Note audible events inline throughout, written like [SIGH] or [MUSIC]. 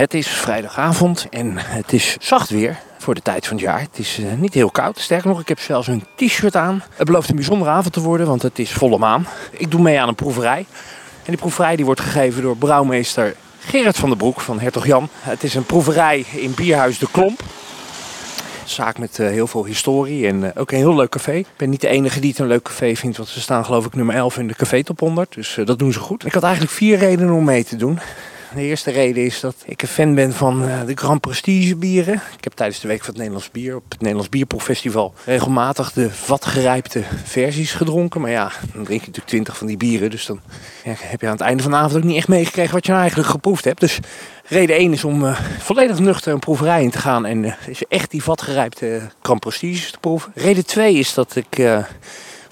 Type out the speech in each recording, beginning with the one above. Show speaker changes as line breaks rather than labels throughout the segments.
Het is vrijdagavond en het is zacht weer voor de tijd van het jaar. Het is uh, niet heel koud. Sterker nog, ik heb zelfs een t-shirt aan. Het belooft een bijzondere avond te worden, want het is volle maan. Ik doe mee aan een proeverij. En die proeverij die wordt gegeven door brouwmeester Gerrit van der Broek van Hertog Jan. Het is een proeverij in Bierhuis de Klomp. Een zaak met uh, heel veel historie en uh, ook een heel leuk café. Ik ben niet de enige die het een leuk café vindt, want ze staan geloof ik nummer 11 in de café top 100. Dus dat doen ze goed. Ik had eigenlijk vier redenen om mee te doen. De eerste reden is dat ik een fan ben van uh, de Grand Prestige bieren. Ik heb tijdens de Week van het Nederlands Bier op het Nederlands Bierproeffestival regelmatig de vatgerijpte versies gedronken. Maar ja, dan drink je natuurlijk twintig van die bieren. Dus dan heb je aan het einde van de avond ook niet echt meegekregen wat je nou eigenlijk geproefd hebt. Dus reden 1 is om uh, volledig nuchter een proeverij in te gaan en is echt die vatgerijpte Grand Prestige te proeven. Reden 2 is dat ik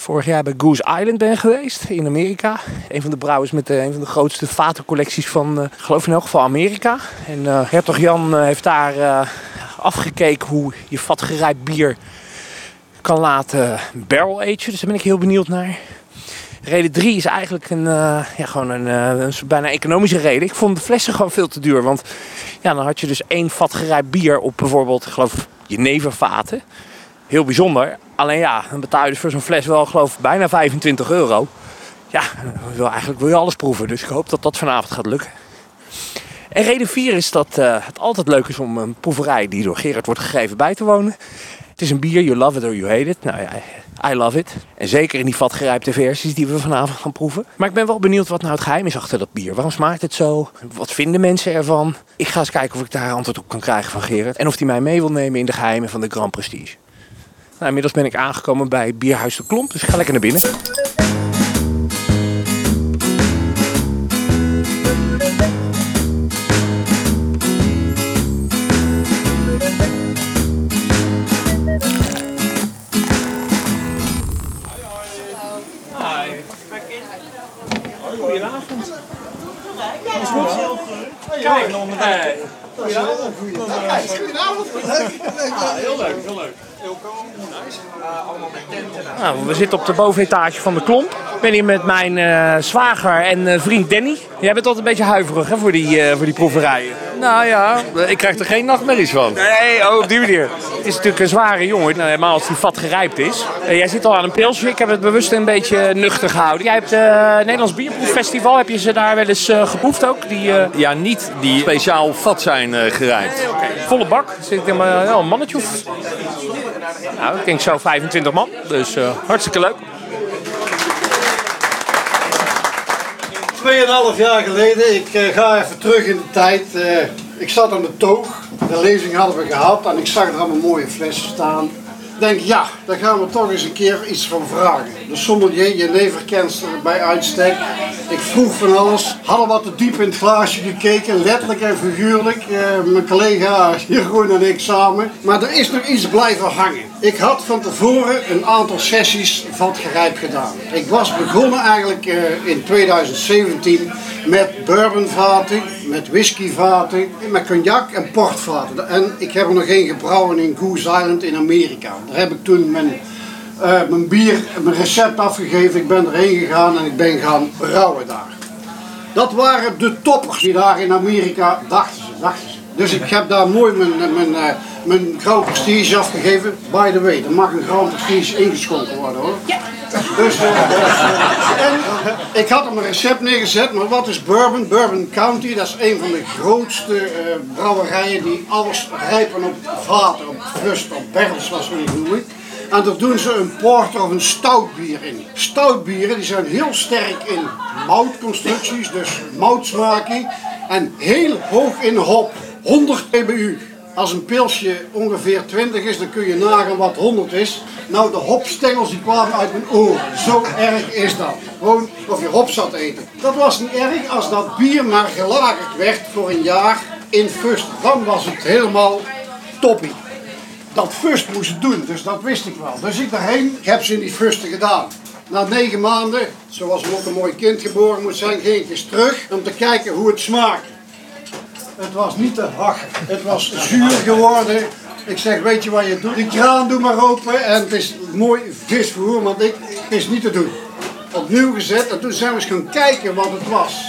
vorig jaar bij Goose Island ben geweest in Amerika. Een van de brouwers met uh, een van de grootste vatencollecties van, uh, geloof in elk geval Amerika. En uh, Hertog Jan heeft daar afgekeken hoe je vatgerijpt bier kan laten barrel agen. Dus daar ben ik heel benieuwd naar. Reden 3 is eigenlijk een, ja, gewoon een, bijna economische reden. Ik vond de flessen gewoon veel te duur. Want ja, dan had je dus één vatgerijpt bier op bijvoorbeeld, ik geloof, jenevervaten. Heel bijzonder. Alleen ja, dan betaal je dus voor zo'n fles wel geloof ik bijna 25 euro. Ja, wil, eigenlijk wil je alles proeven. Dus ik hoop dat dat vanavond gaat lukken. En reden 4 is dat uh, het altijd leuk is om een proeverij die door Gerard wordt gegeven bij te wonen. Het is een bier, you love it or you hate it. Nou ja, I love it. En zeker in die vatgerijpte versies die we vanavond gaan proeven. Maar ik ben wel benieuwd wat nou het geheim is achter dat bier. Waarom smaakt het zo? Wat vinden mensen ervan? Ik ga eens kijken of ik daar antwoord op kan krijgen van Gerard. En of hij mij mee wil nemen in de geheimen van de Grand Prestige. Nou, inmiddels ben ik aangekomen bij Bierhuis de Klomp, dus ik ga lekker naar binnen. Goedenavond. Is goed? Kijk. Goedenavond. Heel leuk, heel leuk. Nou, we zitten op de bovenetage van de Klomp. Ik ben hier met mijn uh, zwager en uh, vriend Danny. Jij bent altijd een beetje huiverig hè, voor, die, uh, voor die proeverijen.
Nou ja, ik krijg er geen nachtmerries van.
Nee, oh, op die manier. Het is natuurlijk een zware jongen, nou, helemaal als die vat gerijpt is. jij zit al aan een pilsje, ik heb het bewust een beetje nuchter gehouden. Jij hebt het Nederlands Bierproeffestival, heb je ze daar wel eens geproefd ook? Die,
Ja, niet die speciaal vat zijn gerijpt.
Nee, okay. Volle bak, zit ik maar ja, een mannetje of... Nou, ik denk zo 25 man, dus hartstikke leuk.
Tweeënhalf jaar geleden, ik uh, ga even terug in de tijd. Uh, ik zat aan de toog, de lezing hadden we gehad en ik zag er allemaal mooie flessen staan. Ik denk, ja, daar gaan we toch eens een keer iets van vragen. De sommelier, je leverkenster bij uitstek. Ik vroeg van alles, hadden wat te diep in het glaasje gekeken, letterlijk en figuurlijk. Uh, mijn collega Jeroen en ik samen. Maar er is nog iets blijven hangen. Ik had van tevoren een aantal sessies van het gerijp gedaan. Ik was begonnen eigenlijk uh, in 2017 met bourbonvaten, met whiskyvaten, met cognac en portvaten. En ik heb er nog één gebrouwen in Goose Island in Amerika. Daar heb ik toen mijn, uh, mijn bier, mijn recept afgegeven. Ik ben erheen gegaan en ik ben gaan brouwen daar. Dat waren de toppers die daar in Amerika dachten ze, ze. Dus ik heb daar mooi mijn, mijn, mijn, mijn Grand Prestige afgegeven. By the way, er mag een Grand Prestige ingeschonken worden hoor. Ja. Dus, uh, en ik had hem een recept neergezet, maar wat is Bourbon? Bourbon County, dat is een van de grootste uh, brouwerijen die alles rijpen op vaten, op rust, op barrels, zoals we het noemen. En daar doen ze een porter of een stoutbier in. Stoutbieren die zijn heel sterk in moutconstructies, dus moutsmaking. En heel hoog in hop, 100 pbu. Als een pilsje ongeveer 20 is, dan kun je nagaan wat 100 is. Nou, de hopstengels die kwamen uit mijn oren. Zo erg is dat. Gewoon of je hop zat eten. Dat was niet erg als dat bier maar gelagerd werd voor een jaar in fust. Dan was het helemaal toppie. Dat fust moest doen, dus dat wist ik wel. Dus ik daarheen, heb ze in die fusten gedaan. Na negen maanden, zoals ook een mooi kind geboren moet zijn, ging ik eens terug om te kijken hoe het smaakte. Het was niet te hakken. Het was zuur geworden. Ik zeg, weet je wat je doet? Die kraan doe maar open en het is mooi visvervoer, want ik is niet te doen. Opnieuw gezet en toen zijn we eens gaan kijken wat het was.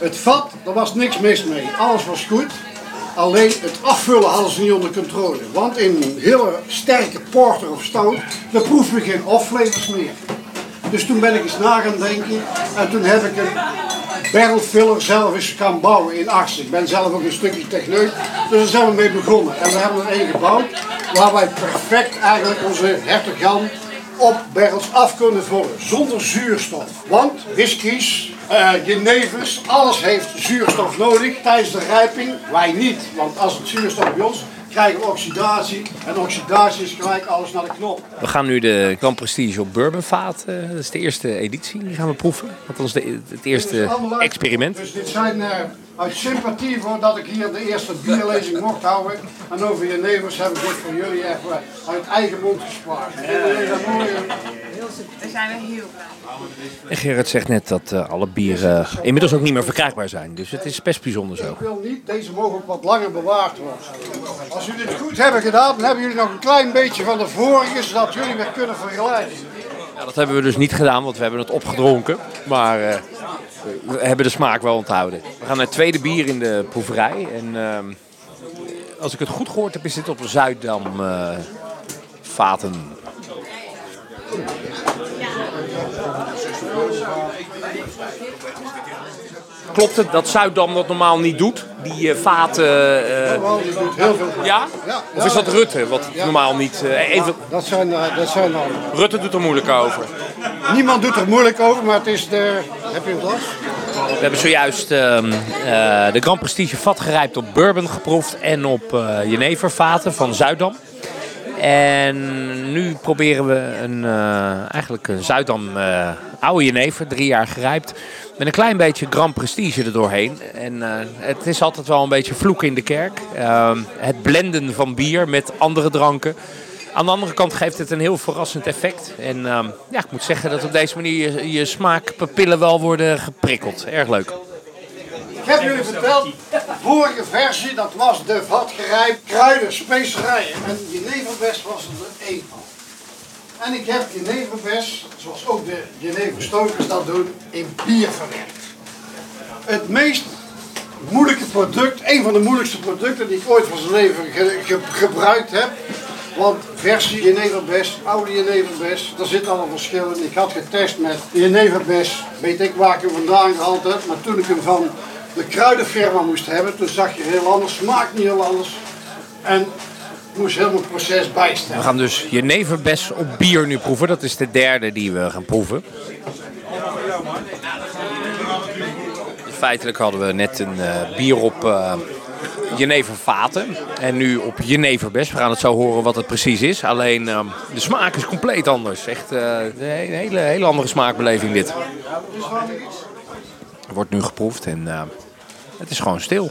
Het vat, daar was niks mis mee. Alles was goed. Alleen het afvullen hadden ze niet onder controle. Want in een hele sterke porter of stout, daar proeven we geen off-flavors meer. Dus toen ben ik eens na gaan denken en toen heb ik een barrel filler zelf eens gaan bouwen in Arts. Ik ben zelf ook een stukje techneut, dus daar zijn we mee begonnen. En we hebben er één gebouwd waar wij perfect eigenlijk onze Hertog Jan op barrels af kunnen vullen, zonder zuurstof. Want whiskies, uh, alles heeft zuurstof nodig tijdens de rijping. Wij niet, want als het zuurstof bij ons krijgen we oxidatie. En oxidatie is gelijk alles naar de knop.
We gaan nu de Grand Prestige op bourbonvaat. Uh, dat is de eerste editie. Die gaan we proeven. Dat was de, het eerste experiment.
Dus dit zijn uh, uit sympathie voor dat ik hier de eerste bierlezing mocht houden. En over je nevers heb ik dit voor jullie even uit eigen mond gespaard.
Daar zijn we heel blij.
En Gerard zegt net dat uh, alle bieren inmiddels ook niet meer verkrijgbaar zijn. Dus het is best bijzonder zo.
Ik wil niet, deze mogen ook wat langer bewaard worden. Als jullie het goed hebben gedaan, dan hebben jullie nog een klein beetje van de vorige, zodat jullie weer kunnen vergelijken.
Ja, dat hebben we dus niet gedaan, want we hebben het opgedronken. Maar uh, we hebben de smaak wel onthouden. We gaan naar het tweede bier in de proeverij. En uh, als ik het goed gehoord heb, is dit op de Zuiddam uh, vaten. Klopt het dat Zuiddam dat normaal niet doet? Die uh, vaten.
Uh, die doet heel veel.
Ja? ja? Of is dat Rutte wat ja. normaal niet. Uh, even...
dat zijn, dat zijn dan.
Rutte doet er moeilijk over.
Niemand doet er moeilijk over, maar het is de. Heb je een glas?
We hebben zojuist ehm, de Grand Prestige vat gerijpt op bourbon geproefd en op jenevervaten van Zuiddam. En nu proberen we een, eigenlijk een Zuiddam oude jenever, drie jaar gerijpt. Met een klein beetje Grand Prestige er doorheen. En uh, het is altijd wel een beetje vloek in de kerk. Uh, het blenden van bier met andere dranken. Aan de andere kant geeft het een heel verrassend effect. En uh, ja, ik moet zeggen dat op deze manier je, je smaakpapillen wel worden geprikkeld. Erg leuk.
Ik heb jullie verteld, vorige versie dat was de vatgerijp kruiden, specerijen. En jeneverbest was er één van. En ik heb jeneverbes, zoals ook de jeneverstokers dat doen, in bier verwerkt. Het meest moeilijke product, een van de moeilijkste producten die ik ooit van zijn leven ge ge gebruikt heb. Want versie jeneverbes, oude jeneverbes, daar zitten allemaal verschillen. Ik had getest met jeneverbes, weet ik waar ik hem vandaan gehaald. Maar toen ik hem van de kruidenfirma moest hebben, toen zag je heel anders, smaakt niet heel anders. En moest helemaal het proces bijstellen.
We gaan dus jeneverbes op bier nu proeven. Dat is de derde die we gaan proeven. Feitelijk hadden we net een uh, bier op uh, jenevervaten en nu op jeneverbes. We gaan het zo horen wat het precies is. Alleen uh, de smaak is compleet anders. Echt een hele, hele andere smaakbeleving dit. Wordt nu geproefd en het is gewoon stil.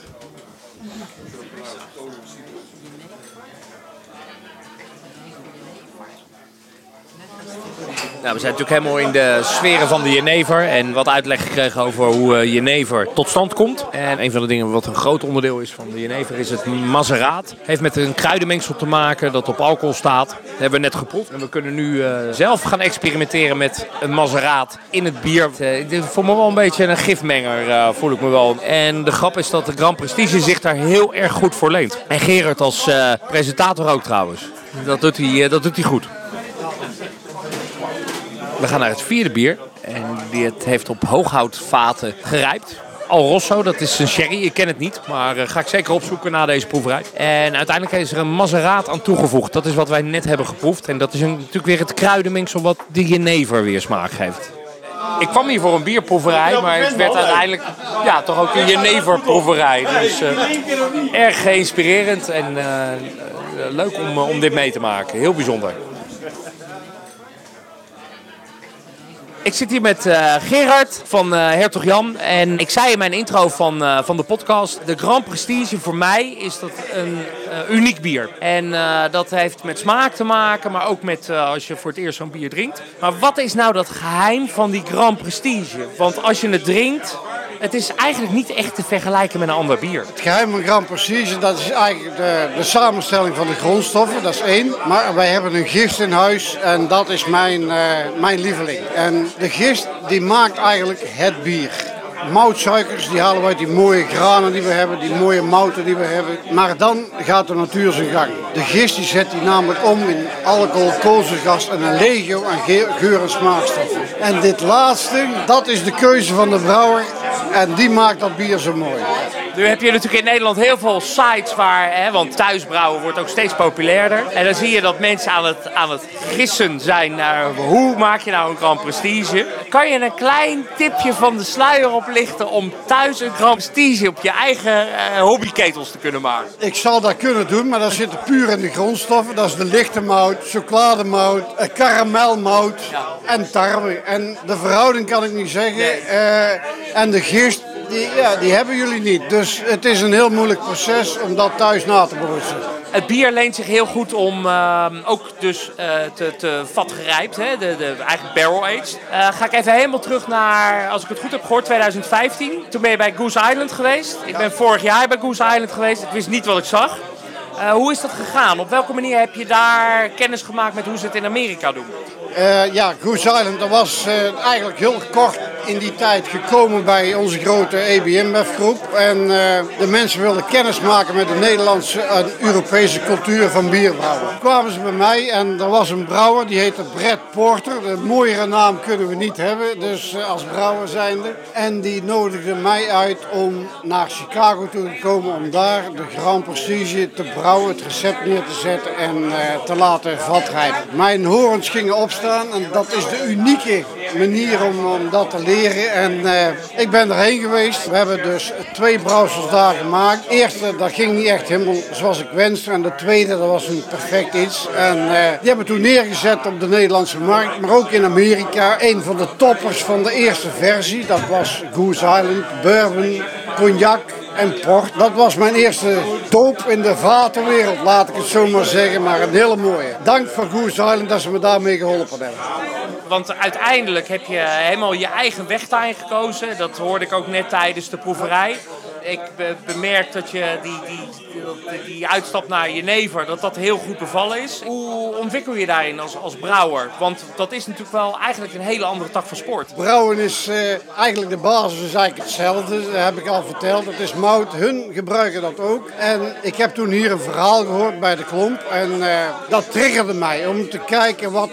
Nou, we zijn natuurlijk helemaal in de sferen van de jenever en wat uitleg gekregen over hoe uh, jenever tot stand komt. En een van de dingen wat een groot onderdeel is van de jenever is het mazeraat. Heeft met een kruidenmengsel te maken dat op alcohol staat. Dat hebben we net geproefd. En we kunnen nu uh, zelf gaan experimenteren met een mazeraat in het bier. Uh, dit voel me wel een beetje een gifmenger, voel ik me wel. En de grap is dat de Grand Prestige zich daar heel erg goed voor leent. En Gerard als presentator ook trouwens. Dat doet hij, dat doet hij goed. We gaan naar het vierde bier. En dit heeft op hooghoutvaten gerijpt. Al Rosso, dat is een sherry. Ik ken het niet, maar uh, ga ik zeker opzoeken na deze proeverij. En uiteindelijk is er een mazeraat aan toegevoegd. Dat is wat wij net hebben geproefd. En dat is een, natuurlijk weer het kruidenmengsel wat de jenever weer smaak geeft. Ik kwam hier voor een bierproeverij, maar het werd uiteindelijk ja, toch ook een jeneverproeverij. Dus uh, erg geïnspirerend en uh, leuk om, om dit mee te maken. Heel bijzonder. Ik zit hier met uh, Gerard van uh, Hertog Jan. En ik zei in mijn intro van, uh, van de podcast... de Grand Prestige voor mij is dat een uniek bier. En dat heeft met smaak te maken, maar ook met als je voor het eerst zo'n bier drinkt. Maar wat is nou dat geheim van die Grand Prestige? Want als je het drinkt, het is eigenlijk niet echt te vergelijken met een ander bier.
Het geheim van Prestige, dat is eigenlijk de, de samenstelling van de grondstoffen, dat is één. Maar wij hebben een gist in huis en dat is mijn, uh, mijn lieveling. En de gist die maakt eigenlijk het bier. moutsuikers, die halen we uit die mooie granen die we hebben, die mooie mouten die we hebben. Maar dan gaat de natuur zijn gang. De gist die zet die namelijk om in alcohol, koolzuurgas en een legio aan geur- en smaakstoffen. En dit laatste, dat is de keuze van de brouwer en die maakt dat bier zo mooi.
Nu heb je natuurlijk in Nederland heel veel sites waar, hè, want thuisbrouwen wordt ook steeds populairder. En dan zie je dat mensen aan het, aan het gissen zijn naar hoe maak je nou een Grand Prestige. Kan je een klein tipje van de sluier oplichten om thuis een Grand Prestige op je eigen eh, hobbyketels te kunnen maken?
Ik zal dat kunnen doen, maar dat zit puur in de grondstoffen. Dat is de lichte mout, chocolademout, eh, karamelmout en tarwe. En de verhouding kan ik niet zeggen. Eh, en de gist, die, ja, die hebben jullie niet. Dus het is een heel moeilijk proces om dat thuis na te broeien.
Het bier leent zich heel goed om uh, ook dus uh, te, te vatgerijpt, hè? De, de, eigenlijk barrel-aged. Uh, ga ik even helemaal terug naar, als ik het goed heb gehoord, 2015. Toen ben je bij Goose Island geweest. Ik ben vorig jaar bij Goose Island geweest. Ik wist niet wat ik zag. Uh, hoe is dat gegaan? Op welke manier heb je daar kennis gemaakt met hoe ze het in Amerika doen?
Uh, ja, Goose Island, dat was uh, eigenlijk heel kort in die tijd gekomen bij onze grote EBMF groep. En uh, de mensen wilden kennis maken met de Nederlandse en Europese cultuur van bierbrouwen. Kwamen ze bij mij en er was een brouwer, die heette Brett Porter. Een mooiere naam kunnen we niet hebben, dus als brouwer zijnde. En die nodigde mij uit om naar Chicago toe te komen om daar de Grand Prestige te brouwen, het recept neer te zetten en te laten vatrijpen. Mijn horens gingen opstaan en dat is de unieke manier om, om dat te leren. En uh, ik ben erheen geweest. We hebben dus twee brouwsels daar gemaakt. De eerste, dat ging niet echt helemaal zoals ik wenste. En de tweede, dat was een perfect iets. En uh, die hebben toen neergezet op de Nederlandse markt. Maar ook in Amerika. Een van de toppers van de eerste versie. Dat was Goose Island, bourbon, cognac en port. Dat was mijn eerste doop in de vatenwereld, laat ik het zo maar zeggen. Maar een hele mooie. Dank voor Goose Island dat ze me daarmee geholpen hebben.
Want uiteindelijk heb je helemaal je eigen weg gekozen. Dat hoorde ik ook net tijdens de proeverij. Ik bemerk dat je die, die, die, uitstap naar Jenever, dat dat heel goed bevallen is. Hoe ontwikkel je daarin als, als brouwer? Want dat is natuurlijk wel eigenlijk een hele andere tak van sport.
Brouwen is uh, eigenlijk de basis is eigenlijk hetzelfde, dat heb ik al verteld. Het is mout, hun gebruiken dat ook. En ik heb toen hier een verhaal gehoord bij de klomp en uh, dat triggerde mij om te kijken wat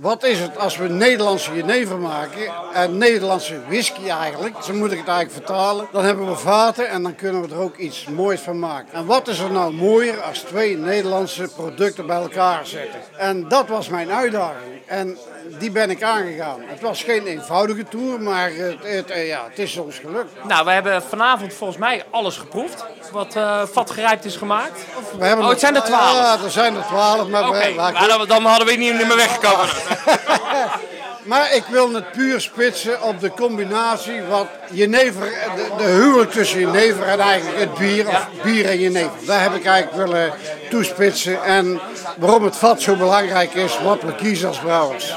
wat is het als we Nederlandse jenever maken en Nederlandse whisky eigenlijk, zo moet ik het eigenlijk vertalen. Dan hebben we vaten en dan kunnen we er ook iets moois van maken. En wat is er nou mooier als twee Nederlandse producten bij elkaar zetten? En dat was mijn uitdaging. En die ben ik aangegaan. Het was geen eenvoudige tour, maar het, het, ja, het is ons gelukt.
Nou, we hebben vanavond volgens mij alles geproefd wat uh, vatgerijpt is gemaakt.
We hebben
oh, het zijn er twaalf?
Ja, er zijn er twaalf. Maar
okay, we, maar dan hadden we niet meer weggekomen. [LAUGHS]
maar ik wil het puur spitsen op de combinatie wat jenever, de, de huwelijk tussen jenever en eigenlijk het bier, of bier en jenever. Daar heb ik eigenlijk willen toespitsen. En waarom het vat zo belangrijk is, wat we kiezen als brouwers.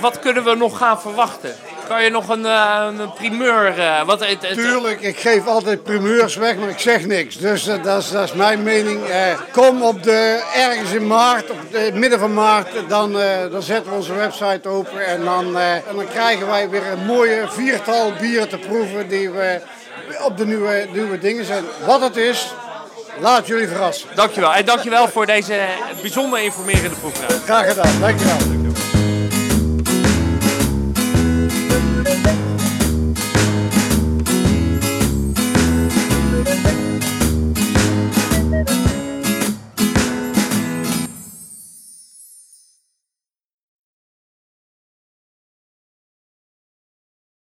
Wat kunnen we nog gaan verwachten? Kan je nog een, uh, een primeur... Uh, wat, het, het,
Tuurlijk, ik geef altijd primeurs weg, maar ik zeg niks. Dus uh, dat, is, dat is mijn mening. kom op de, ergens in maart, op het midden van maart, dan, dan zetten we onze website open. En dan, en dan krijgen wij weer een mooie viertal bieren te proeven die we op de nieuwe, nieuwe dingen zijn. Wat het is, laat jullie verrassen.
Dankjewel. En dankjewel voor deze bijzonder informerende proefraad.
Graag gedaan, dankjewel.